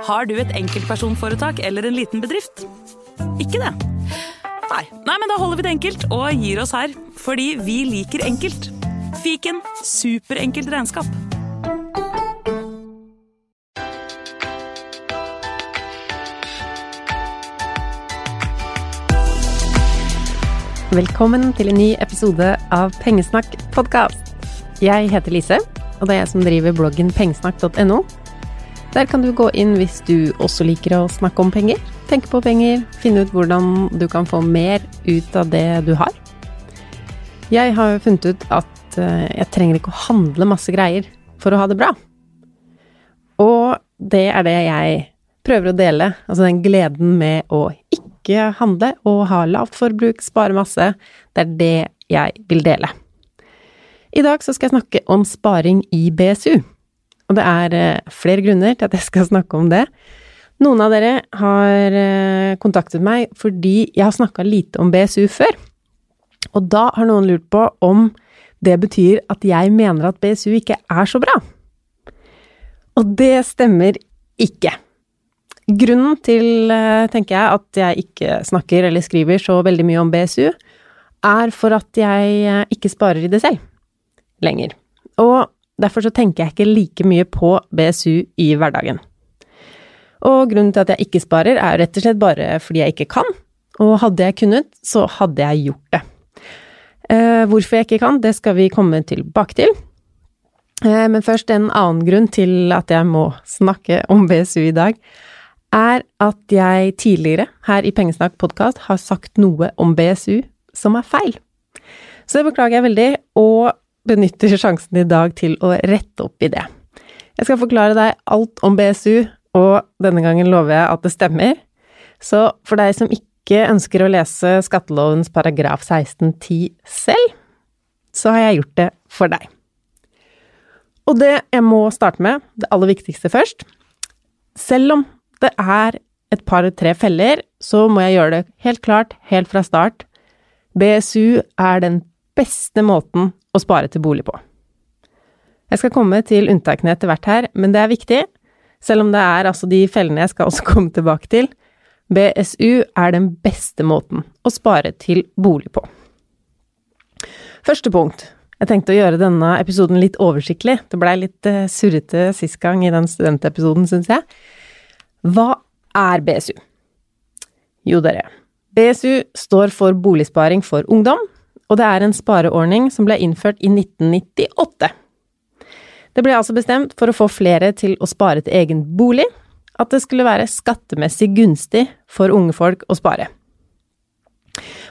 Har du et enkeltpersonforetak eller en liten bedrift? Ikke det? Nei. Nei, men da holder vi det enkelt og gir oss her. Fordi vi liker enkelt. Fiken superenkelt regnskap. Velkommen til en ny episode av Pengesnakk podkast. Jeg heter Lise, og det er jeg som driver bloggen pengesnakk.no. Der kan du gå inn hvis du også liker å snakke om penger, tenke på penger, finne ut hvordan du kan få mer ut av det du har. Jeg har funnet ut at eh, jeg trenger ikke å handle masse greier for å ha det bra. Og det er det jeg prøver å dele, altså den gleden med å ikke handle og ha lavt forbruk, spare masse. Det er det jeg vil dele. I dag så skal jeg snakke om sparing i BSU. Og det er eh, flere grunner til at jeg skal snakke om det. Noen av dere har eh, kontaktet meg fordi jeg har snakka lite om BSU før. Og da har noen lurt på om det betyr at jeg mener at BSU ikke er så bra. Og det stemmer ikke. Grunnen til, eh, tenker jeg, at jeg ikke snakker eller skriver så veldig mye om BSU, er for at jeg ikke sparer i det selv lenger. Og Derfor så tenker jeg ikke like mye på BSU i hverdagen. Og grunnen til at jeg ikke sparer, er rett og slett bare fordi jeg ikke kan. Og hadde jeg kunnet, så hadde jeg gjort det. Eh, hvorfor jeg ikke kan, det skal vi komme tilbake til. Eh, men først en annen grunn til at jeg må snakke om BSU i dag, er at jeg tidligere her i Pengesnakk podkast har sagt noe om BSU som er feil. Så det beklager jeg veldig, og benytter sjansen i dag til å rette opp i det. Jeg skal forklare deg alt om BSU, og denne gangen lover jeg at det stemmer. Så for deg som ikke ønsker å lese skattelovens paragraf 1610 selv, så har jeg gjort det for deg. Og det jeg må starte med, det aller viktigste først Selv om det er et par-tre feller, så må jeg gjøre det helt klart, helt fra start. BSU er den beste måten å spare til bolig på. Jeg skal komme til unntakene etter hvert her, men det er viktig, selv om det er altså de fellene jeg skal også komme tilbake til. BSU er den beste måten å spare til bolig på. Første punkt. Jeg tenkte å gjøre denne episoden litt oversiktlig. Det blei litt uh, surrete sist gang i den studentepisoden, syns jeg. Hva er BSU? Jo, dere. BSU står for Boligsparing for ungdom, og det er en spareordning som ble innført i 1998. Det ble altså bestemt for å få flere til å spare til egen bolig, at det skulle være skattemessig gunstig for unge folk å spare.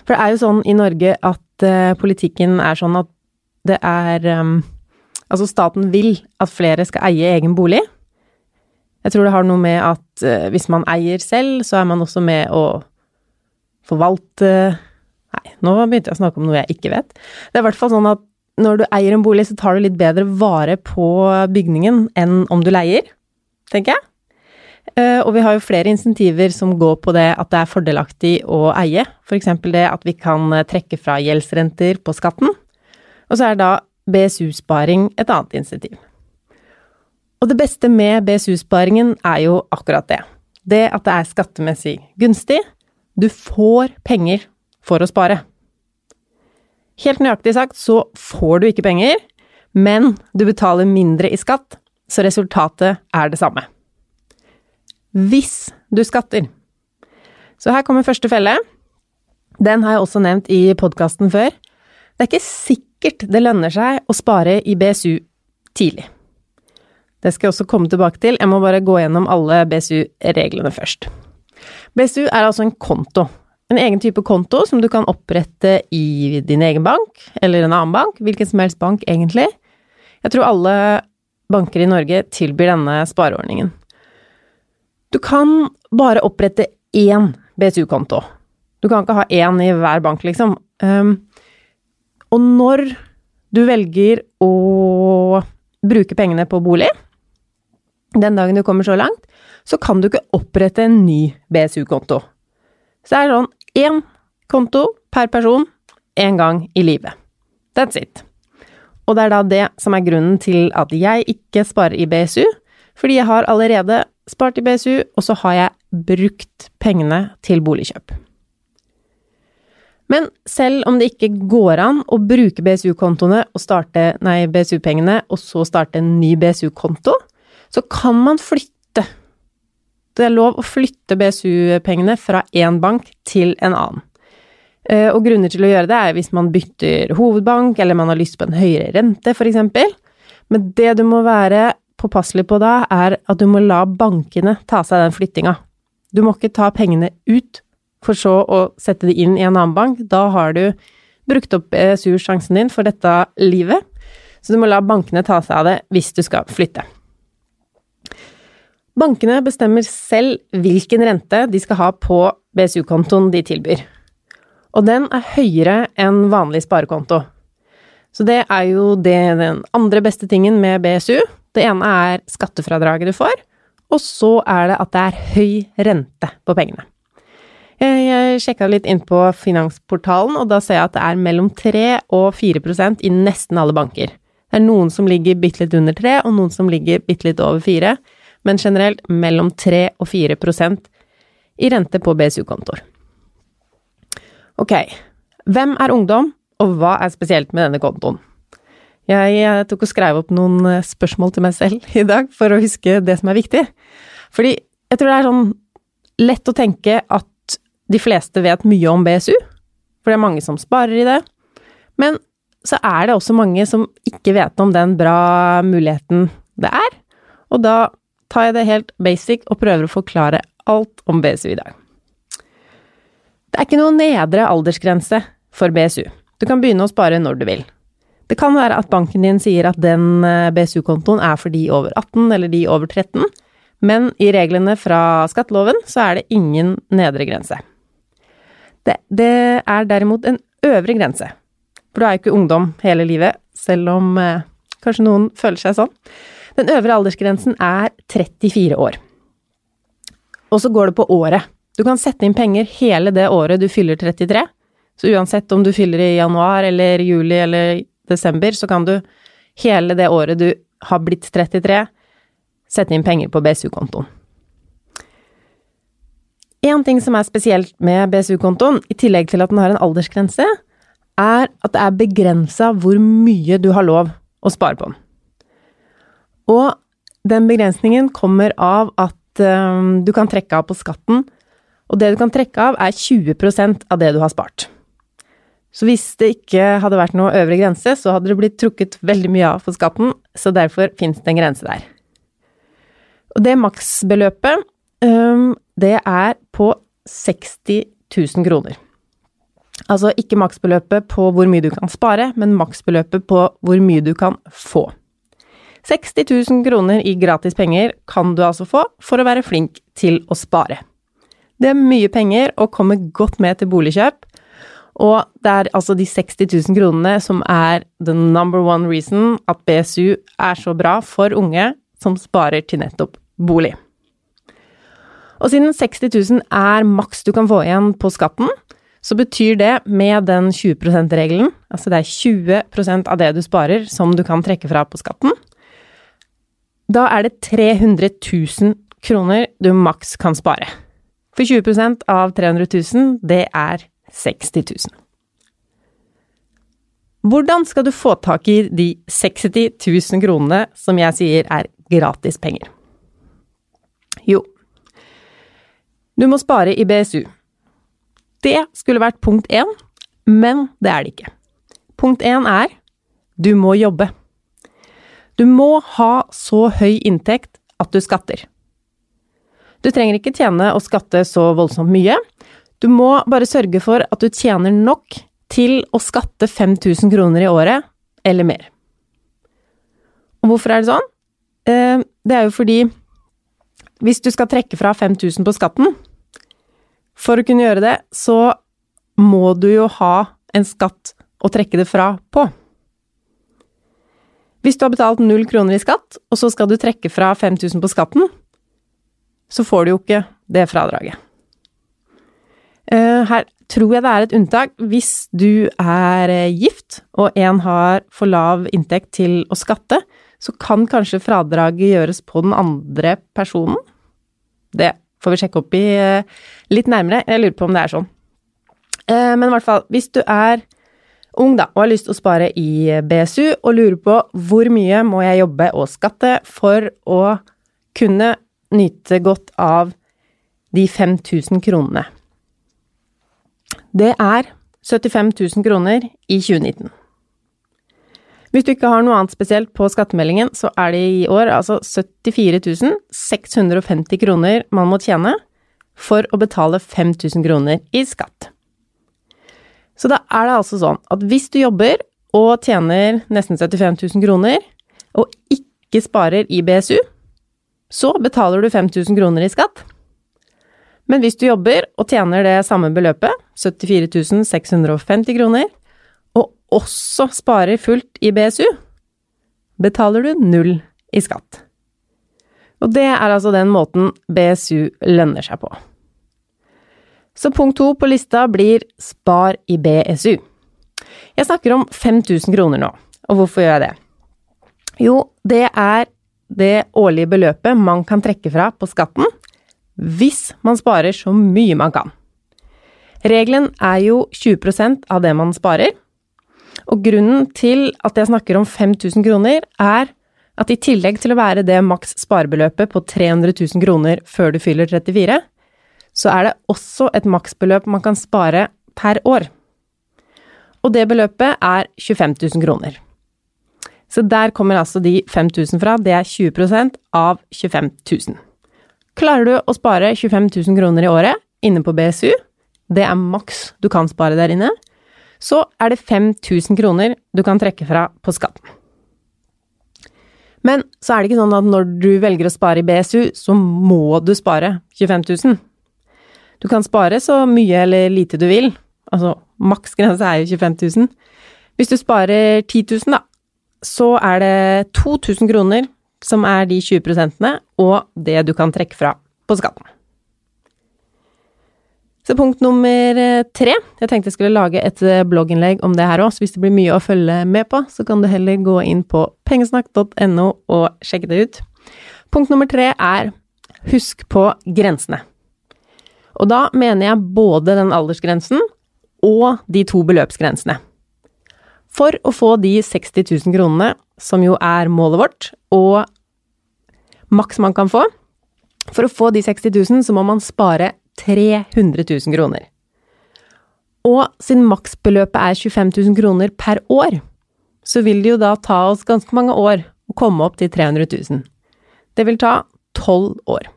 For det er jo sånn i Norge at uh, politikken er sånn at det er um, Altså, staten vil at flere skal eie egen bolig. Jeg tror det har noe med at uh, hvis man eier selv, så er man også med å forvalte nå begynte jeg å snakke om noe jeg ikke vet. Det er i hvert fall sånn at når du eier en bolig, så tar du litt bedre vare på bygningen enn om du leier, tenker jeg. Eh, og vi har jo flere insentiver som går på det at det er fordelaktig å eie, f.eks. det at vi kan eh, trekke fra gjeldsrenter på skatten. Og så er da BSU-sparing et annet insentiv. Og det beste med BSU-sparingen er jo akkurat det. det at det er skattemessig gunstig. Du får penger for å spare. Helt nøyaktig sagt så får du ikke penger, men du betaler mindre i skatt, så resultatet er det samme. Hvis du skatter. Så her kommer første felle. Den har jeg også nevnt i podkasten før. Det er ikke sikkert det lønner seg å spare i BSU tidlig. Det skal jeg også komme tilbake til, jeg må bare gå gjennom alle BSU-reglene først. BSU er altså en konto. En egen type konto som du kan opprette i din egen bank, eller en annen bank, hvilken som helst bank egentlig. Jeg tror alle banker i Norge tilbyr denne spareordningen. Du kan bare opprette én BSU-konto. Du kan ikke ha én i hver bank, liksom. Um, og når du velger å bruke pengene på bolig, den dagen du kommer så langt, så kan du ikke opprette en ny BSU-konto. Så det er sånn én konto per person én gang i livet. That's it. Og det er da det som er grunnen til at jeg ikke sparer i BSU, fordi jeg har allerede spart i BSU, og så har jeg brukt pengene til boligkjøp. Men selv om det ikke går an å bruke BSU-kontoene og starte, nei, BSU-pengene, og så starte en ny BSU-konto, så kan man flytte. Det er lov å flytte BSU-pengene fra én bank til en annen. Eh, og grunner til å gjøre det er hvis man bytter hovedbank, eller man har lyst på en høyere rente, eksempel. Men det du må være påpasselig på da, er at du må la bankene ta seg den flyttinga. Du må ikke ta pengene ut, for så å sette de inn i en annen bank. Da har du brukt opp BSU-sjansen din for dette livet. Så du må la bankene ta seg av det hvis du skal flytte. Bankene bestemmer selv hvilken rente de skal ha på BSU-kontoen de tilbyr. Og den er høyere enn vanlig sparekonto. Så det er jo det, den andre beste tingen med BSU. Det ene er skattefradraget du får, og så er det at det er høy rente på pengene. Jeg sjekka litt inn på Finansportalen, og da ser jeg at det er mellom 3 og 4% i nesten alle banker. Det er noen som ligger bitte litt under 3, og noen som ligger bitte litt over 4 men generelt mellom 3 og 4% i rente på BSU-kontoer. Ok, hvem er ungdom, og hva er spesielt med denne kontoen? Jeg tok og skrev opp noen eh, spørsmål til meg selv i dag for å huske det som er viktig. Fordi jeg tror det er sånn lett å tenke at de fleste vet mye om BSU, for det er mange som sparer i det. Men så er det også mange som ikke vet om den bra muligheten det er, og da tar jeg det helt basic og prøver å forklare alt om BSU i dag. Det er ikke noen nedre aldersgrense for BSU. Du kan begynne å spare når du vil. Det kan være at banken din sier at den eh, BSU-kontoen er for de over 18 eller de over 13, men i reglene fra skatteloven så er det ingen nedre grense. Det, det er derimot en øvre grense, for du er jo ikke ungdom hele livet, selv om eh, kanskje noen føler seg sånn. Den øvre aldersgrensen er 34 år. Og så går det på året. Du kan sette inn penger hele det året du fyller 33. Så uansett om du fyller i januar eller juli eller desember, så kan du hele det året du har blitt 33, sette inn penger på BSU-kontoen. En ting som er spesielt med BSU-kontoen, i tillegg til at den har en aldersgrense, er at det er begrensa hvor mye du har lov å spare på den. Og den begrensningen kommer av at um, du kan trekke av på skatten, og det du kan trekke av, er 20% av det du har spart. Så hvis det ikke hadde vært noe øvre grense, så hadde det blitt trukket veldig mye av på skatten, så derfor finnes det en grense der. Og det maksbeløpet, um, det er på 60 000 kroner. Altså ikke maksbeløpet på hvor mye du kan spare, men maksbeløpet på hvor mye du kan få. 60 000 kroner i gratis penger kan du altså få for å være flink til å spare. Det er mye penger og kommer godt med til boligkjøp, og det er altså de 60 000 kronene som er the number one reason at BSU er så bra for unge som sparer til nettopp bolig. Og siden 60 000 er maks du kan få igjen på skatten, så betyr det med den 20 %-regelen, altså det er 20% av det du sparer som du kan trekke fra på skatten, da er det 300 000 kroner du maks kan spare. For 20% av 300 000, det er 60 000. Hvordan skal du få tak i de 60 000 kronene som jeg sier er gratis penger? Jo, du må spare i BSU. Det skulle vært punkt én, men det er det ikke. Punkt én er du må jobbe. Du må ha så høy inntekt at du skatter. Du trenger ikke tjene og skatte så voldsomt mye. Du må bare sørge for at du tjener nok til å skatte 5000 kroner i året, eller mer. Og hvorfor er det sånn? Eh, det er jo fordi hvis du skal trekke fra 5000 på skatten, for å kunne gjøre det, så må du jo ha en skatt å trekke det fra på. Hvis du har betalt null kroner i skatt, og så skal du trekke fra 5000 på skatten, så får du jo ikke det fradraget. Eh, her tror jeg det er et unntak hvis du er eh, gift og en har for lav inntekt til å skatte, så kan kanskje fradraget gjøres på den andre personen. Det får vi sjekke opp i eh, litt nærmere, jeg lurer på om det er sånn. Men i hvert fall, hvis du er ung da, og har lyst til å spare i BSU, og lurer på hvor mye må jeg jobbe og skatte for å kunne nyte godt av de 5000 kronene det er 75 000 kroner i 2019. Hvis du ikke har noe annet spesielt på skattemeldingen, så er det i år altså 74 650 kroner man må tjene for å betale 5000 kroner i skatt. Så da er det altså sånn at hvis du jobber og tjener nesten 75 000 kroner, og ikke sparer i BSU, så betaler du 5000 kroner i skatt. Men hvis du jobber og tjener det samme beløpet, 74 650 kroner, og også sparer fullt i BSU, betaler du null i skatt. Og det er altså den måten BSU lønner seg på. Så punkt to på lista blir spar i BSU. Jeg snakker om 5000 kroner nå, og hvorfor gjør jeg det? Jo, det er det årlige beløpet man kan trekke fra på skatten hvis man sparer så mye man kan. Regelen er jo 20% av det man sparer, og grunnen til at jeg snakker om 5000 kroner, er at i tillegg til å være det maks sparebeløpet på 300 000 kroner før du fyller 34, så er det også et maksbeløp man kan spare per år. Og det beløpet er 25 000 kroner. Så der kommer altså de 5000 fra, det er 20 av 25 000. Klarer du å spare 25 000 kroner i året inne på BSU, det er maks du kan spare der inne, så er det 5000 kroner du kan trekke fra på skatten. Men så er det ikke sånn at når du velger å spare i BSU, så må du spare 25 000. Du kan spare så mye eller lite du vil, altså maksgrense er jo 25 000. Hvis du sparer 10 000, da, så er det 2000 kroner som er de 20 prosentene, og det du kan trekke fra på skatten. Så punkt nummer eh, tre Jeg tenkte jeg skulle lage et eh, blogginnlegg om det her òg, så hvis det blir mye å følge med på, så kan du heller gå inn på pengesnakk.no og sjekke det ut. Punkt nummer tre er husk på grensene. Og da mener jeg både den aldersgrensen og de to beløpsgrensene. For å få de 60 000 kronene, som jo er målet vårt, og maks man kan få For å få de 60 000, så må man spare 300 000 kroner. Og siden maksbeløpet er 25 000 kroner per år, så vil det jo da ta oss ganske mange år å komme opp til 300 000. Det vil ta tolv år.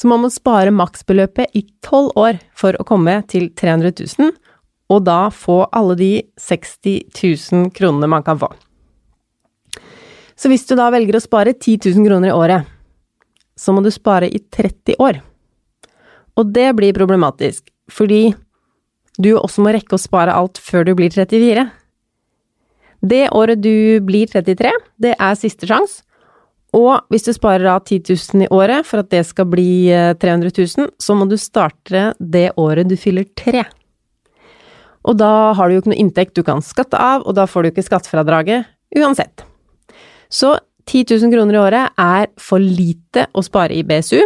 Så man må spare maksbeløpet i tolv år for å komme til 300 000, og da få alle de 60 000 kronene man kan få. Så hvis du da velger å spare 10 000 kroner i året, så må du spare i 30 år. Og det blir problematisk, fordi du også må rekke å spare alt før du blir 34. Det året du blir 33, det er siste sjanse, og hvis du sparer av 10 000 i året for at det skal bli 300 eh, 000, så må du starte det året du fyller tre. Og da har du jo ikke noe inntekt du kan skatte av, og da får du ikke skattefradraget uansett. Så 10 000 kroner i året er for lite å spare i BSU.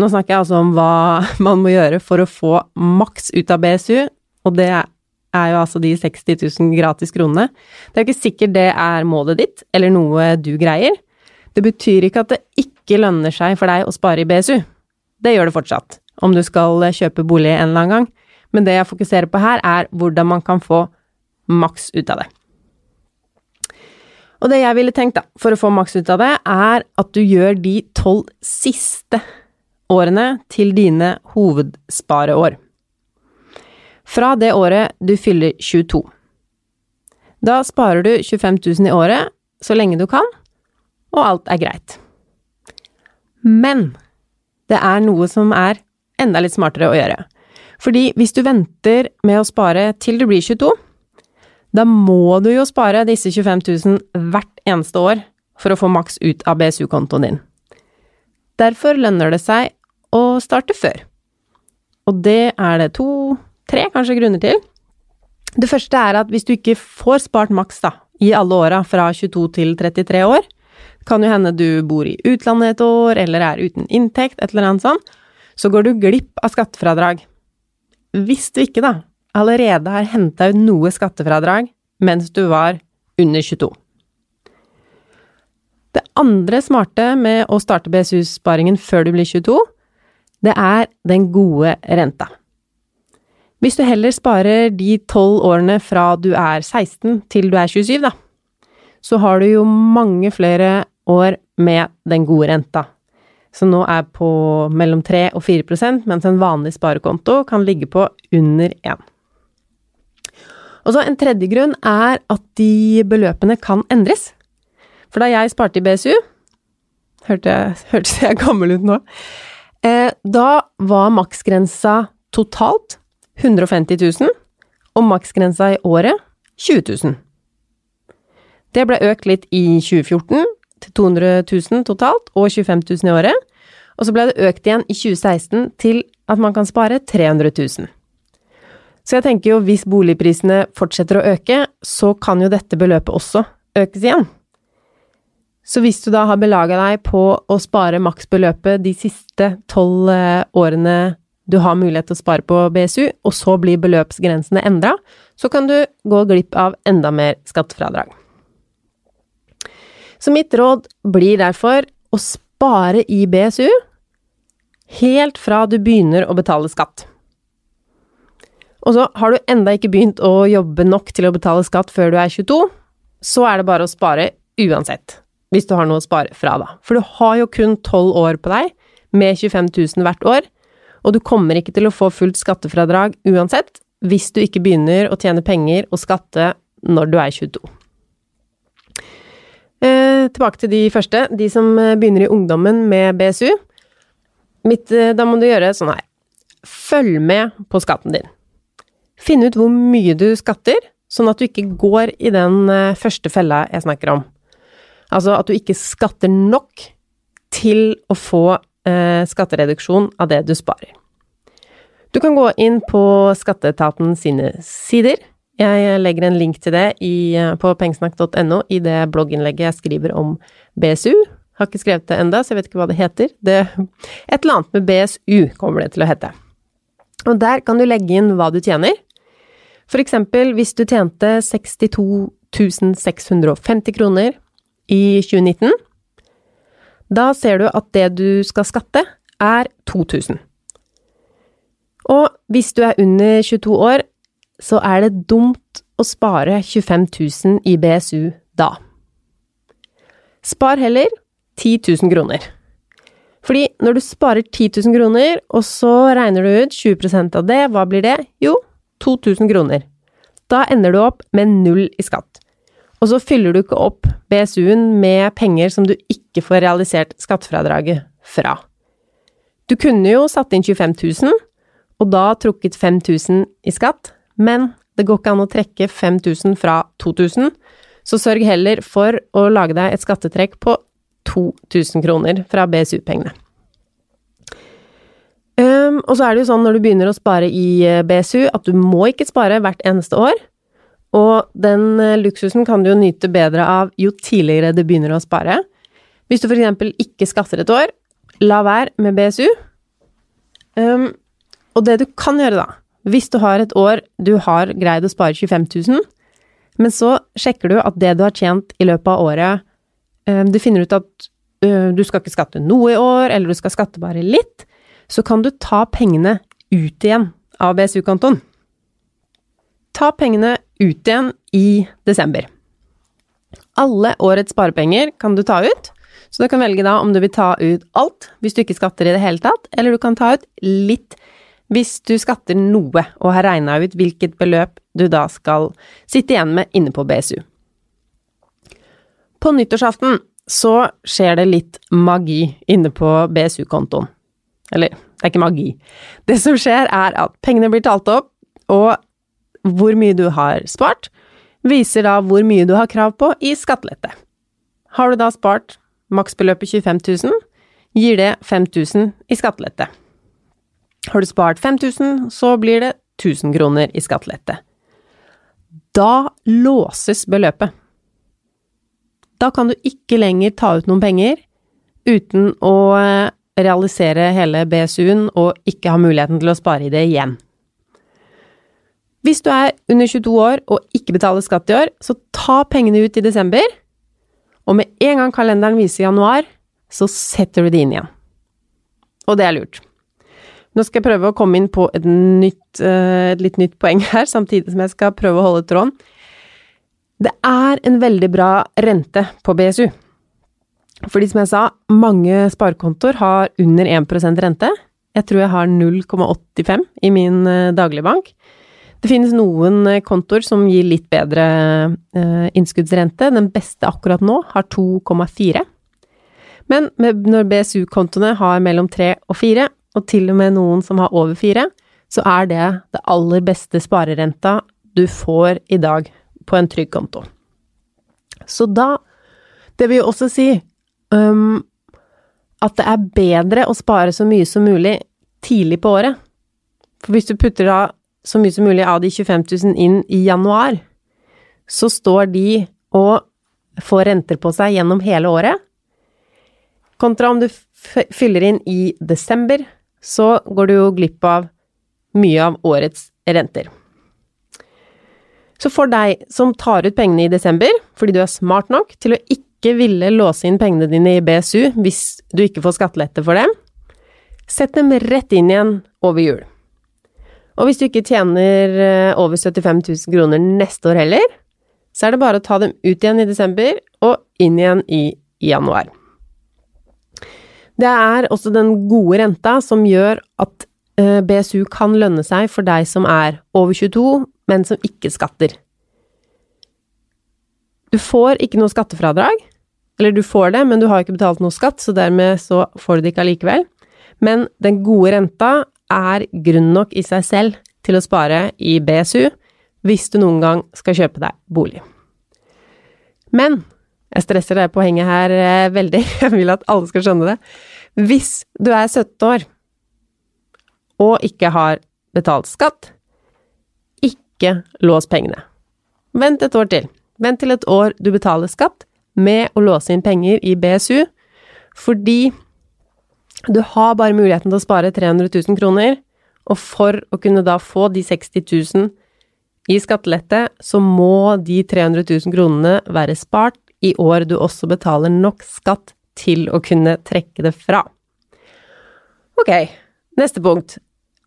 Nå snakker jeg altså om hva man må gjøre for å få maks ut av BSU, og det er jo altså de 60 000 gratis kronene. Det er jo ikke sikkert det er målet ditt, eller noe du greier. Det betyr ikke at det ikke lønner seg for deg å spare i BSU. Det gjør det fortsatt, om du skal kjøpe bolig en eller annen gang, men det jeg fokuserer på her, er hvordan man kan få maks ut av det. Og det jeg ville tenkt, da, for å få maks ut av det, er at du gjør de tolv siste årene til dine hovedspareår. Fra det året du fyller 22. Da sparer du 25 000 i året så lenge du kan, og alt er greit. Men det er noe som er enda litt smartere å gjøre. Fordi hvis du venter med å spare til du blir 22, da må du jo spare disse 25 000 hvert eneste år for å få maks ut av BSU-kontoen din. Derfor lønner det seg å starte før. Og det er det to, tre kanskje grunner til. Det første er at hvis du ikke får spart maks da, i alle åra fra 22 til 33 år, kan jo hende du bor i utlandet et år eller er uten inntekt, et eller annet sånt, så går du glipp av skattefradrag. Hvis du ikke, da, allerede har henta ut noe skattefradrag mens du var under 22. Det andre smarte med å starte BSU-sparingen før du blir 22, det er den gode renta. Hvis du heller sparer de tolv årene fra du er 16 til du er 27, da, så har du jo mange flere år med den gode renta, som nå er på mellom 3 og 4% mens en vanlig sparekonto kan ligge på under 1 og så en tredje grunn er at de beløpene kan endres. For da jeg sparte i BSU hørte jeg, jeg gammel ut nå? Eh, da var maksgrensa totalt 150 000, og maksgrensa i året 20 000. Det ble økt litt i 2014 til 200 000 totalt, og 25 000 i året. Og så ble det økt igjen i 2016 til at man kan spare 300 000. Så jeg tenker jo hvis boligprisene fortsetter å øke, så kan jo dette beløpet også økes igjen. Så hvis du da har belaga deg på å spare maksbeløpet de siste tolv eh, årene du har mulighet til å spare på BSU, og så blir beløpsgrensene endra, så kan du gå glipp av enda mer skattefradrag. Så mitt råd blir derfor å spare i BSU helt fra du begynner å betale skatt. Og så har du enda ikke begynt å jobbe nok til å betale skatt før du er 22, så er det bare å spare uansett. Hvis du har noe å spare fra, da. For du har jo kun 12 år på deg, med 25 000 hvert år, og du kommer ikke til å få fullt skattefradrag uansett, hvis du ikke begynner å tjene penger og skatte når du er 22. Eh, tilbake til de første, de som begynner i ungdommen med BSU. Mitt, eh, da må du gjøre sånn her. Følg med på skatten din. Finn ut hvor mye du skatter, sånn at du ikke går i den eh, første fella jeg snakker om. Altså at du ikke skatter nok til å få eh, skattereduksjon av det du sparer. Du kan gå inn på Skatteetaten sine sider. Jeg legger en link til det i, eh, på pengesnakk.no i det blogginnlegget jeg skriver om BSU. Har ikke skrevet det enda, så jeg vet ikke hva det heter. Det, et eller annet med BSU kommer det til å hete. Og der kan du legge inn hva du tjener, for eksempel hvis du tjente 62 650 kroner i 2019. Da ser du at det du skal skatte, er 2000. Og hvis du er under 22 år, så er det dumt å spare 25 000 i BSU da. Spar heller 10 000 kroner. Fordi når du sparer 10 000 kroner, og så regner du ut 20 av det, hva blir det? Jo, 2000 kroner. Da ender du opp med null i skatt. Og så fyller du ikke opp BSU-en med penger som du ikke får realisert skattefradraget fra. Du kunne jo satt inn 25 000, og da trukket 5000 i skatt, men det går ikke an å trekke 5000 fra 2000, så sørg heller for å lage deg et skattetrekk på 2000 kroner fra BSU-pengene. Um, og så er det jo sånn når du begynner å spare i eh, BSU, at du må ikke spare hvert eneste år. og den eh, luksusen kan du jo nyte bedre av jo tidligere du begynner å spare. Hvis du eksempel ikke skatter et år, la være med BSU. Um, og det du kan gjøre da, hvis du har et år du har greid å spare 25 000, men så sjekker du at det du har tjent i løpet av året, um, du finner ut at uh, du skal ikke skatte noe i år, eller du skal skatte bare litt, så kan du ta pengene ut igjen av BSU-kontoen. Ta pengene ut igjen i desember. Alle årets sparepenger kan du ta ut, så du kan velge da om du vil ta ut alt hvis du ikke skatter i det hele tatt, eller du kan ta ut litt hvis du skatter noe og har regna ut hvilket beløp du da skal sitte igjen med inne på BSU. På nyttårsaften så skjer det litt magi inne på BSU-kontoen. Eller, det er ikke magi. Det som skjer, er at pengene blir talt opp, og hvor mye du har spart, viser da hvor mye du har krav på i skattelette. Har du da spart maksbeløpet 25 000, gir det 5000 i skattelette. Har du spart 5000, så blir det 1000 kroner i skattelette. Da låses beløpet. Da kan du ikke lenger ta ut noen penger uten å eh, realisere hele BSU-en og ikke ha muligheten til å spare i det igjen. Hvis du er under 22 år og ikke betaler skatt i år, så ta pengene ut i desember, og med en gang kalenderen viser januar, så setter du det inn igjen. Og det er lurt. Nå skal jeg prøve å komme inn på et, nytt, eh, et litt nytt poeng her, samtidig som jeg skal prøve å holde tråden. Det er en veldig bra rente på BSU. Fordi som jeg sa, mange sparekontoer har under 1% rente. Jeg tror jeg har 0,85 i min dagligbank. Det finnes noen eh, kontoer som gir litt bedre eh, innskuddsrente. Den beste akkurat nå har 2,4. Men når BSU-kontoene har mellom 3 og 4, og til og med noen som har over fire, så er det det aller beste sparerenta du får i dag på en trygg konto. Så da Det vil jo også si um, at det er bedre å spare så mye som mulig tidlig på året. For hvis du putter da så mye som mulig av de 25 000 inn i januar, så står de og får renter på seg gjennom hele året. Kontra om du fyller inn i desember, så går du jo glipp av mye av årets renter. Så for deg som tar ut pengene i desember fordi du er smart nok til å ikke ville låse inn pengene dine i BSU hvis du ikke får skattelette for dem, sett dem rett inn igjen over jul. Og hvis du ikke tjener eh, over 75 000 kroner neste år heller, så er det bare å ta dem ut igjen i desember og inn igjen i januar. Det er også den gode renta som gjør at eh, BSU kan lønne seg for deg som er over 22, men som ikke skatter. Du får ikke noe skattefradrag, eller du får det, men du har ikke betalt noe skatt, så dermed så får du det ikke allikevel. Men den gode renta er grunn nok i seg selv til å spare i BSU hvis du noen gang skal kjøpe deg bolig. Men jeg stresser det poenget her eh, veldig, jeg vil at alle skal skjønne det. Hvis du er 17 år og ikke har betalt skatt, ikke lås pengene. Vent et år til. Vent til et år du betaler skatt med å låse inn penger i BSU, fordi du har bare muligheten til å spare 300 000 kroner, og for å kunne da få de 60 000 i skattelette, så må de 300 000 kronene være spart i år du også betaler nok skatt til å kunne trekke det fra. Ok, neste punkt.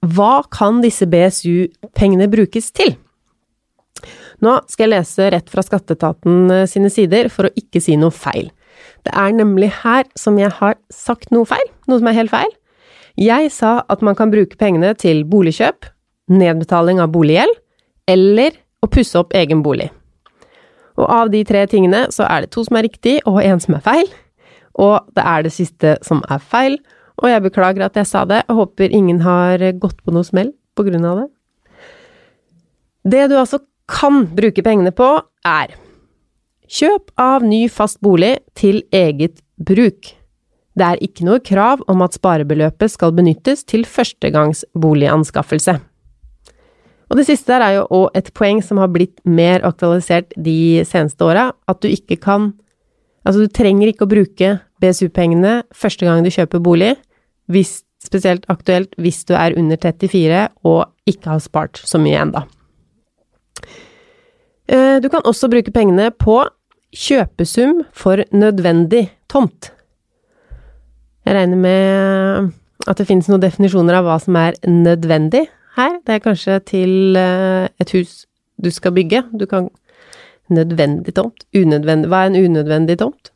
Hva kan disse BSU-pengene brukes til? Nå skal jeg lese rett fra Skatteetaten sine sider for å ikke si noe feil. Det er nemlig her som jeg har sagt noe feil, noe som er helt feil. Jeg sa at man kan bruke pengene til boligkjøp, nedbetaling av boliggjeld, eller å pusse opp egen bolig. Og av de tre tingene så er det to som er riktig, og en som er feil. Og det er det siste som er feil, og jeg beklager at jeg sa det, og håper ingen har gått på noe smell på grunn av det. Det du altså kan bruke pengene på, er Kjøp av ny fast bolig til eget bruk. Det er ikke noe krav om at sparebeløpet skal benyttes til førstegangsboliganskaffelse. Og det siste der er jo òg et poeng som har blitt mer aktualisert de seneste åra, at du ikke kan Altså, du trenger ikke å bruke BSU-pengene første gang du kjøper bolig, hvis, spesielt aktuelt hvis du er under 34 og ikke har spart så mye enda. Eh, du kan også bruke pengene på kjøpesum for nødvendig tomt. Jeg regner med at det finnes noen definisjoner av hva som er nødvendig her. Det er kanskje til eh, et hus du skal bygge. Du kan Nødvendig tomt? Unødvendig Hva er en unødvendig tomt?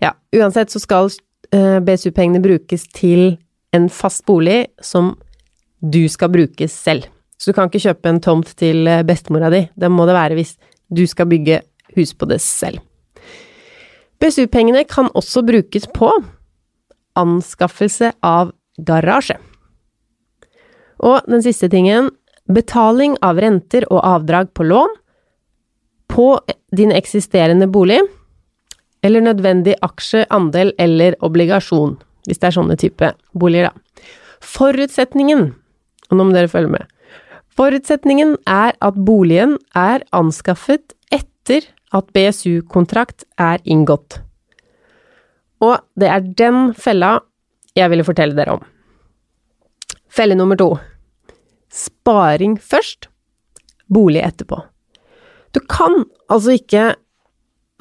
Ja, uansett så skal eh, BSU-pengene brukes til en fast bolig som du skal bruke selv. Så du kan ikke kjøpe en tomt til eh, bestemora di. Det må det være hvis du skal bygge hus på det selv. BSU-pengene kan også brukes på anskaffelse av garasje. Og den siste tingen betaling av renter og avdrag på lån på din eksisterende bolig, eller nødvendig aksje, andel eller obligasjon, hvis det er sånne type boliger, da. Forutsetningen, og nå må dere følge med, forutsetningen er at boligen er anskaffet etter at BSU-kontrakt er inngått. Og det er den fella jeg ville fortelle dere om. Felle nummer to. Sparing først, bolig etterpå. Du kan altså ikke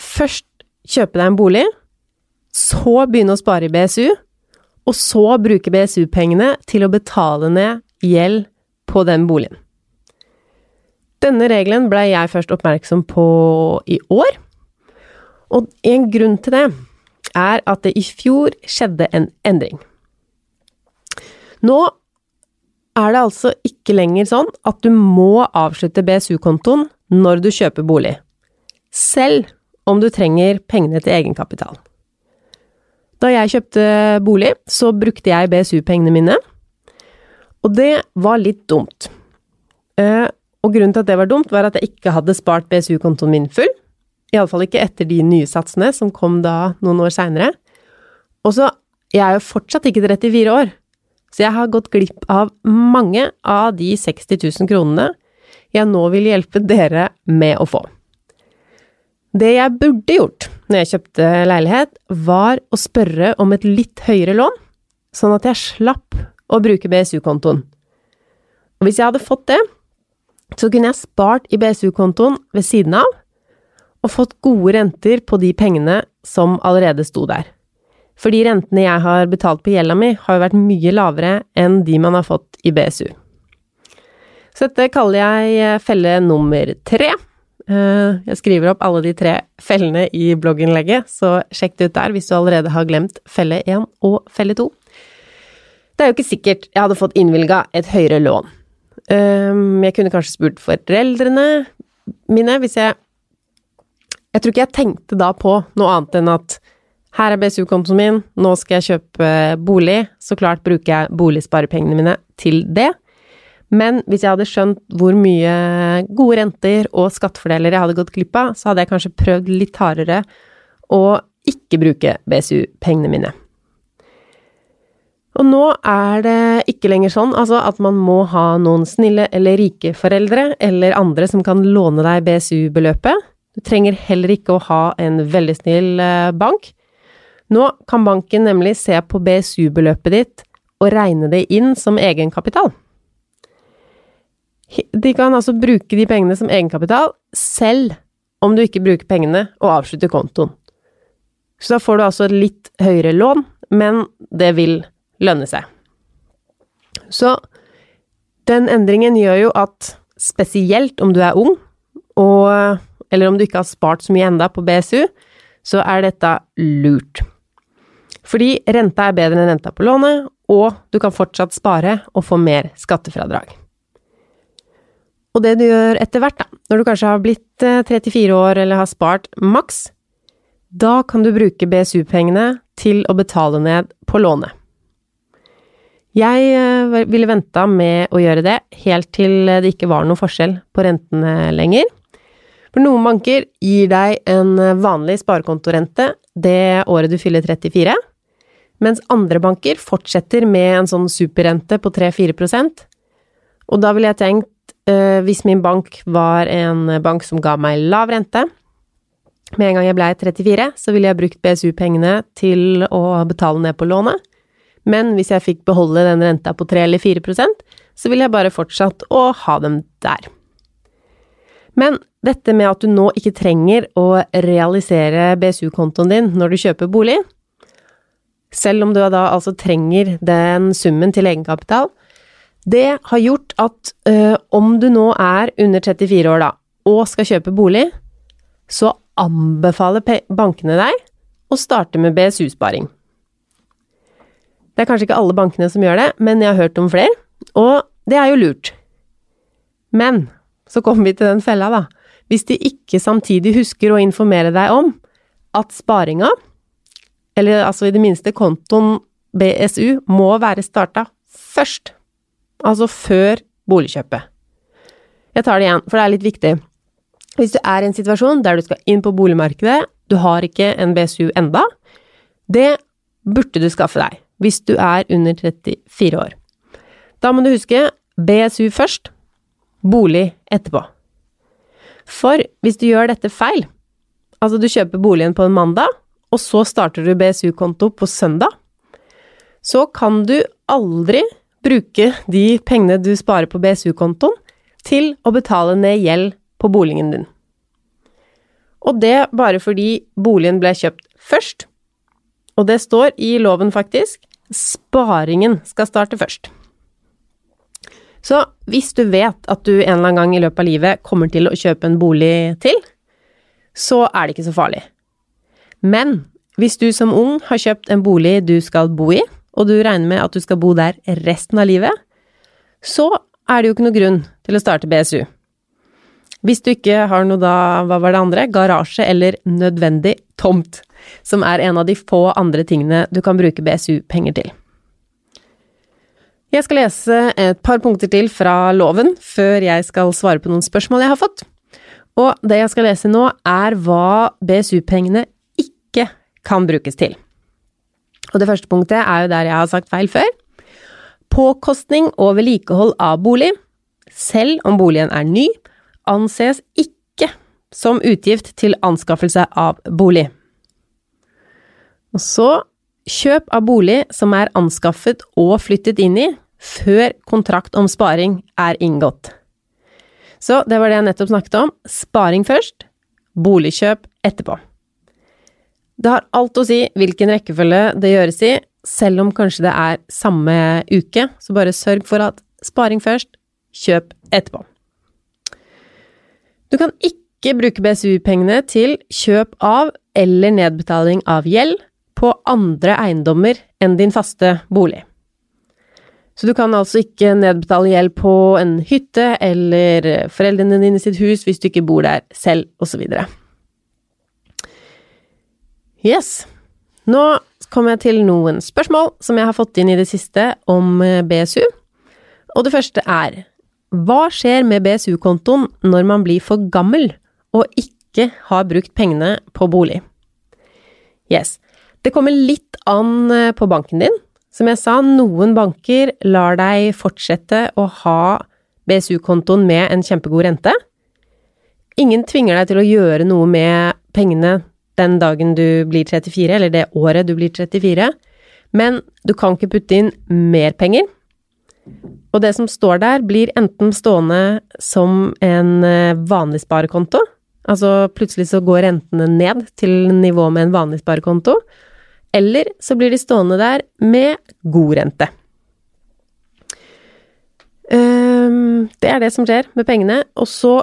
først kjøpe deg en bolig, så begynne å spare i BSU, og så bruke BSU-pengene til å betale ned gjeld på den boligen. Denne regelen blei jeg først oppmerksom på i år, og en grunn til det er at det i fjor skjedde en endring. Nå er det altså ikke lenger sånn at du må avslutte BSU-kontoen når du kjøper bolig, selv om du trenger pengene til egenkapital. Da jeg kjøpte bolig, så brukte jeg BSU-pengene mine, og det var litt dumt. Eh, og grunnen til at det var dumt, var at jeg ikke hadde spart BSU-kontoen min full, iallfall ikke etter de nye satsene som kom da noen år seinere. Og så, jeg er jo fortsatt ikke 34 år, så jeg har gått glipp av mange av de 60 000 kronene jeg nå vil hjelpe dere med å få. Det jeg burde gjort når jeg kjøpte leilighet, var å spørre om et litt høyere lån, sånn at jeg slapp å bruke BSU-kontoen. Og hvis jeg hadde fått det, så kunne jeg spart i BSU-kontoen ved siden av, og fått gode renter på de pengene som allerede sto der. For de rentene jeg har betalt på gjelda mi, har jo vært mye lavere enn de man har fått i BSU. Så dette kaller jeg eh, felle nummer tre. Eh, jeg skriver opp alle de tre fellene i blogginnlegget, så sjekk det ut der hvis du allerede har glemt felle én og felle to. Det er jo ikke sikkert jeg hadde fått innvilga et høyere lån. Eh, jeg kunne kanskje spurt foreldrene mine hvis jeg Jeg tror ikke jeg tenkte da på noe annet enn at her er BSU-kontoen min, nå skal jeg kjøpe bolig, så klart bruker jeg boligsparepengene mine til det. Men hvis jeg hadde skjønt hvor mye gode renter og skattefordeler jeg hadde gått glipp av, så hadde jeg kanskje prøvd litt hardere å ikke bruke BSU-pengene mine. Og nå er det ikke lenger sånn altså at man må ha noen snille eller rike foreldre eller andre som kan låne deg BSU-beløpet. Du trenger heller ikke å ha en veldig snill eh, bank. Nå kan banken nemlig se på BSU-beløpet ditt og regne det inn som egenkapital. De kan altså bruke de pengene som egenkapital, selv om du ikke bruker pengene og avslutter kontoen. Så da får du altså litt høyere lån, men det vil lønne seg. Så den endringen gjør jo at spesielt om du er ung, og, eller om du ikke har spart så mye enda på BSU, så er dette lurt. Fordi renta er bedre enn renta på lånet, og du kan fortsatt spare og få mer skattefradrag. Og det du gjør etter hvert, da, når du kanskje har blitt 34 eh, år eller har spart maks, da kan du bruke BSU-pengene til å betale ned på lånet. Jeg eh, ville venta med å gjøre det helt til det ikke var noen forskjell på rentene lenger. For noen banker gir deg en vanlig sparekontorente det året du fyller 34, mens andre banker fortsetter med en sånn superrente på 3-4% Og da ville jeg tenkt eh, hvis min bank var en bank som ga meg lav rente Med en gang jeg blei 34, så ville jeg brukt BSU-pengene til å betale ned på lånet. Men hvis jeg fikk beholde den renta på 3 eller 4% så ville jeg bare fortsatt å ha dem der. Men dette med at du nå ikke trenger å realisere BSU-kontoen din når du kjøper bolig, selv om du da altså trenger den summen til egenkapital, det har gjort at ø, om du nå er under 34 år da, og skal kjøpe bolig, så anbefaler bankene deg å starte med BSU-sparing. Det er kanskje ikke alle bankene som gjør det, men jeg har hørt om flere, og det er jo lurt. Men så kommer vi til den fella, da. Hvis de ikke samtidig husker å informere deg om at sparinga, eller altså i det minste kontoen BSU, må være starta først. Altså før boligkjøpet. Jeg tar det igjen, for det er litt viktig. Hvis du er i en situasjon der du skal inn på boligmarkedet, du har ikke en BSU enda, det burde du skaffe deg hvis du er under 34 år. Da må du huske BSU først, bolig etterpå. For hvis du gjør dette feil, altså du kjøper boligen på en mandag, og så starter du BSU-konto på søndag, så kan du aldri bruke de pengene du sparer på BSU-kontoen, til å betale ned gjeld på boligen din. Og det bare fordi boligen ble kjøpt først. Og det står i loven, faktisk, sparingen skal starte først. Så hvis du vet at du en eller annen gang i løpet av livet kommer til å kjøpe en bolig til, så er det ikke så farlig. Men hvis du som ung har kjøpt en bolig du skal bo i, og du regner med at du skal bo der resten av livet, så er det jo ikke noe grunn til å starte BSU. Hvis du ikke har noe da, hva var det andre, garasje eller nødvendig tomt, som er en av de få andre tingene du kan bruke BSU-penger til. Jeg skal lese et par punkter til fra loven før jeg skal svare på noen spørsmål jeg har fått. Og det jeg skal lese nå, er hva BSU-pengene ikke kan brukes til. Og det første punktet er jo der jeg har sagt feil før. Påkostning og vedlikehold av bolig, selv om boligen er ny, anses ikke som utgift til anskaffelse av bolig. Og så kjøp av bolig som er anskaffet og flyttet inn i før kontrakt om sparing er inngått. Så det var det jeg nettopp snakket om. Sparing først, boligkjøp etterpå. Det har alt å si hvilken rekkefølge det gjøres i, selv om kanskje det er samme uke, så bare sørg for at sparing først, kjøp etterpå. Du kan ikke bruke BSU-pengene til kjøp av eller nedbetaling av gjeld på andre eiendommer enn din faste bolig. Så du kan altså ikke nedbetale gjeld på en hytte eller foreldrene dine sitt hus hvis du ikke bor der selv, osv. Yes. Nå kommer jeg til noen spørsmål som jeg har fått inn i det siste om eh, BSU. Og det første er Hva skjer med BSU-kontoen når man blir for gammel og ikke har brukt pengene på bolig? Yes. Det kommer litt an eh, på banken din. Som jeg sa, noen banker lar deg fortsette å ha BSU-kontoen med en kjempegod rente. Ingen tvinger deg til å gjøre noe med pengene den dagen du blir 34, eller det året du blir 34, men du kan ikke putte inn mer penger. Og det som står der, blir enten stående som en eh, vanlig sparekonto, altså plutselig så går rentene ned til nivå med en vanlig sparekonto, eller så blir de stående der med god rente. Ehm, det er det som skjer med pengene, og så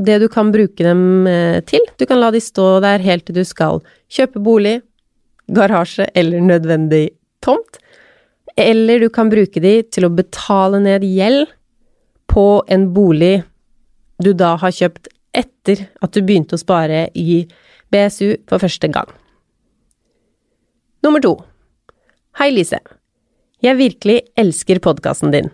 det du kan bruke dem eh, til. Du kan la de stå der helt til du skal kjøpe bolig, garasje eller nødvendig tomt. Eller du kan bruke de til å betale ned gjeld på en bolig du da har kjøpt etter at du begynte å spare i BSU for første gang. Nummer to. Hei, Lise. Jeg virkelig elsker podkasten din.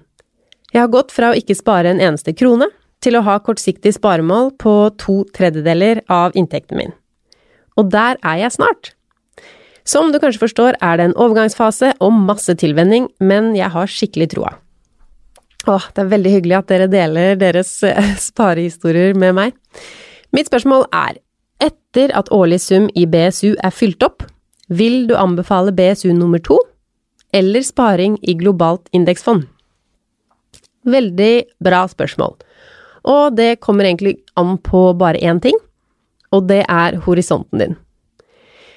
Jeg har gått fra å ikke spare en eneste krone til å ha kortsiktig sparemål på to tredjedeler av inntekten min. Og der er jeg snart. Som du kanskje forstår, er det en overgangsfase og masse tilvenning, men jeg har skikkelig troa. Åh, det er veldig hyggelig at dere deler deres eh, sparehistorier med meg. Mitt spørsmål er, etter at årlig sum i BSU er fylt opp, vil du anbefale BSU nummer to eller sparing i globalt indeksfond? Veldig bra spørsmål. Og det kommer egentlig an på bare én ting, og det er horisonten din.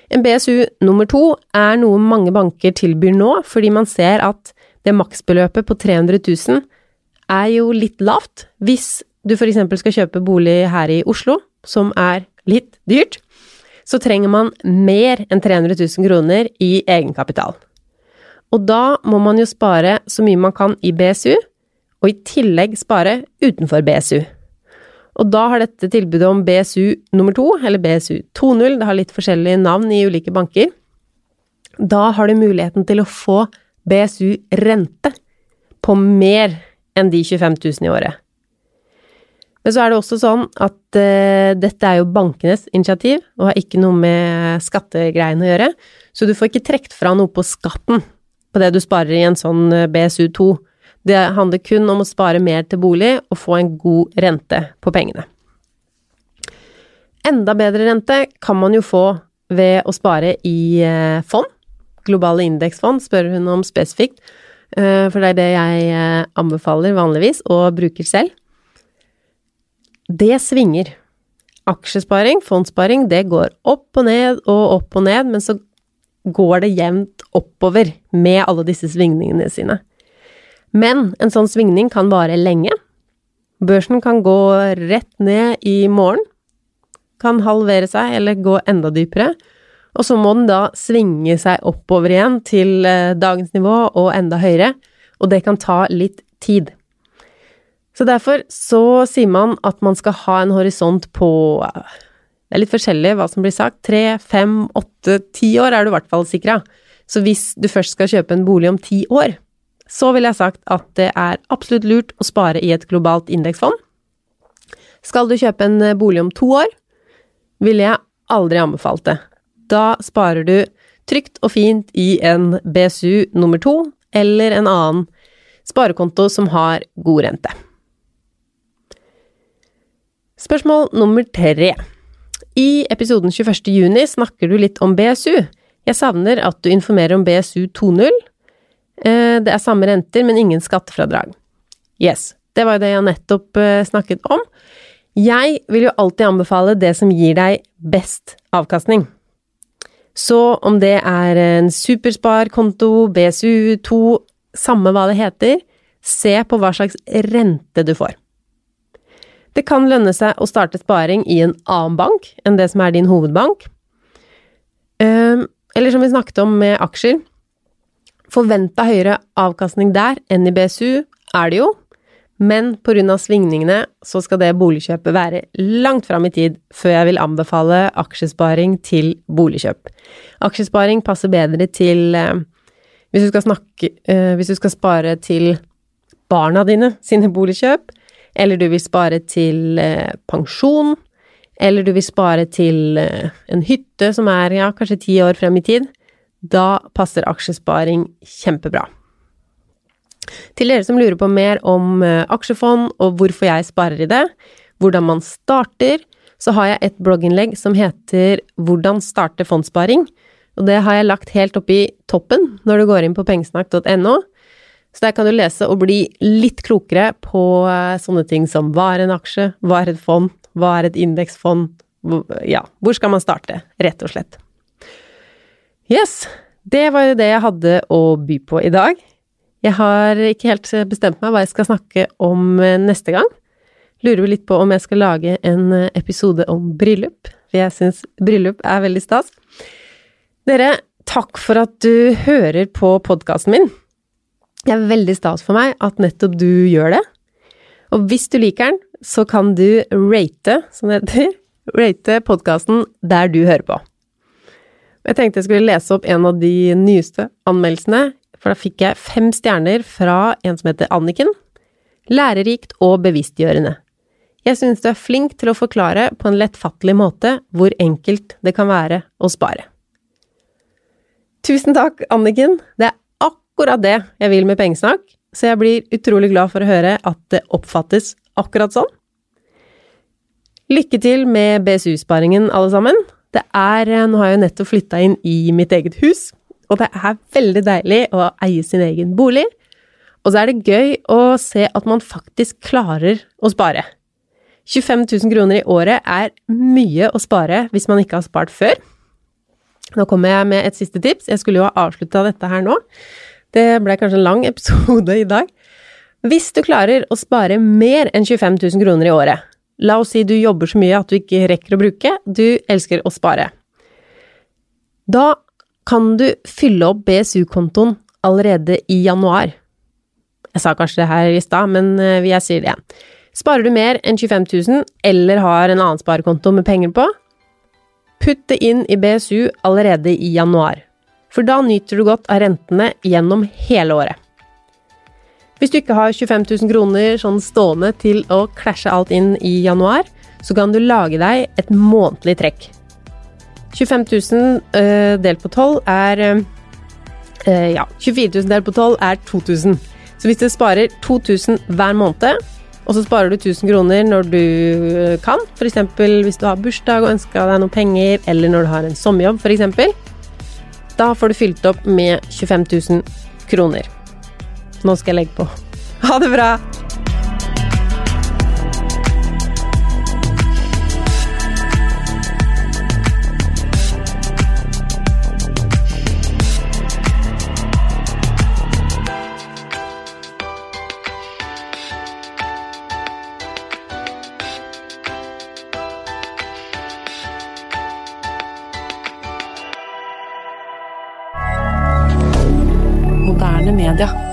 En BSU nummer to er noe mange banker tilbyr nå, fordi man ser at det maksbeløpet på 300 000 er jo litt lavt hvis du for eksempel skal kjøpe bolig her i Oslo, som er litt dyrt, så trenger man mer enn 300 000 kroner i egenkapital. Og da må man jo spare så mye man kan i BSU, og i tillegg spare utenfor BSU. Og da har dette tilbudet om BSU nummer to, eller BSU 2.0, det har litt forskjellige navn i ulike banker, da har du muligheten til å få BSU rente på mer enn de 25 000 i året. Men så er det også sånn at uh, dette er jo bankenes initiativ, og har ikke noe med skattegreiene å gjøre, så du får ikke trukket fra noe på skatten på det du sparer i en sånn eh, BSU2. Det handler kun om å spare mer til bolig og få en god rente på pengene. Enda bedre rente kan man jo få ved å spare i uh, fond. Globale indeksfond spør hun om spesifikt, uh, for det er det jeg anbefaler vanligvis og bruker selv. Det svinger. Aksjesparing, fondssparing, det går opp og ned og opp og ned, men så går det jevnt oppover med alle disse svingningene sine. Men en sånn svingning kan vare lenge. Børsen kan gå rett ned i morgen, kan halvere seg eller gå enda dypere, og så må den da svinge seg oppover igjen til eh, dagens nivå og enda høyere, og det kan ta litt tid. Så derfor så sier man at man skal ha en horisont på Det er litt forskjellig hva som blir sagt. Tre, fem, åtte, ti år er du i hvert fall sikra. Så hvis du først skal kjøpe en bolig om ti år, så ville jeg sagt at det er absolutt lurt å spare i et globalt indeksfond. Skal du kjøpe en bolig om to år, ville jeg aldri anbefalt det. Da sparer du trygt og fint i en BSU nummer to eller en annen sparekonto som har god rente. Spørsmål nummer tre. I episoden 21. juni snakker du litt om BSU. Jeg savner at du informerer om BSU 2.0. Eh, det er samme renter, men ingen skattefradrag. Yes, det var jo det jeg nettopp eh, snakket om. Jeg vil jo alltid anbefale det som gir deg best avkastning. Så om det er en supersparkonto, BSU2, samme hva det heter, se på hva slags rente du får. Det kan lønne seg å starte sparing i en annen bank enn det som er din hovedbank. Ehm, eller som vi snakket om med aksjer, forventa høyere avkastning der enn i BSU er det jo, men av svingningene så skal det boligkjøpet være langt fram i tid før jeg vil anbefale aksjesparing til boligkjøp. Aksjesparing passer bedre til eh, hvis du skal snakke eh, Hvis du skal spare til barna dine sine boligkjøp, eller du vil spare til eh, pensjon, eller du vil spare til en hytte som er ja, kanskje ti år frem i tid, da passer aksjesparing kjempebra. Til dere som lurer på mer om eh, aksjefond og hvorfor jeg sparer i det, hvordan man starter, så har jeg et blogginnlegg som heter Hvordan starte fondssparing, og det har jeg lagt helt opp i toppen når du går inn på pengesnakk.no. Så der kan du lese og bli litt klokere på eh, sånne ting som hva er en aksje, hva er et fond, hva er et indeksfond, ja, hvor skal man starte, rett og slett. Yes, det var jo det jeg hadde å by på i dag. Jeg har ikke helt bestemt meg hva jeg skal snakke om eh, neste gang. Lurer jo litt på om jeg skal lage en eh, episode om bryllup, for jeg syns bryllup er veldig stas. Dere, takk for at du hører på podkasten min. Det er veldig stas for meg at nettopp du gjør det. Og hvis du liker den, så kan du rate, som det heter, rate podkasten der du hører på. Jeg tenkte jeg skulle lese opp en av de nyeste anmeldelsene, for da fikk jeg fem stjerner fra en som heter Anniken. Lærerikt og bevisstgjørende. Jeg synes du er flink til å forklare på en lettfattelig måte hvor enkelt det kan være å spare. Tusen takk, Anniken. Det er akkurat det jeg vil med pengesnakk, så jeg blir utrolig glad for å høre at det oppfattes akkurat sånn. Lykke til med BSU-sparingen, alle sammen. Det er Nå har jeg jo nettopp flytta inn i mitt eget hus, og det er veldig deilig å eie sin egen bolig. Og så er det gøy å se at man faktisk klarer å spare. 25 000 kroner i året er mye å spare hvis man ikke har spart før. Nå kommer jeg med et siste tips. Jeg skulle jo ha avslutta dette her nå. Det ble kanskje en lang episode i dag. Hvis du klarer å spare mer enn 25 000 kroner i året, la oss si du jobber så mye at du ikke rekker å bruke, du elsker å spare, da kan du fylle opp BSU-kontoen allerede i januar. Jeg sa kanskje det her i stad, men eh, jeg sier det igjen. Sparer du mer enn 25 000, eller har en annen sparekonto med penger på, putt det inn i BSU allerede i januar, for da nyter du godt av rentene gjennom hele året. Hvis du ikke har 25 000 kroner sånn stående til å klasje alt inn i januar, så kan du lage deg et månedlig trekk. 25 000 uh, delt på 12 er uh, Ja, 24 000 delt på 12 er 2000. Så hvis du sparer 2000 hver måned, og så sparer du 1000 kroner når du eh, kan, f.eks. hvis du har bursdag og ønska deg noen penger, eller når du har en sommerjobb, f.eks., da får du fylt opp med 25 000 kroner. Nå skal jeg legge på. Ha det bra! Moderne media.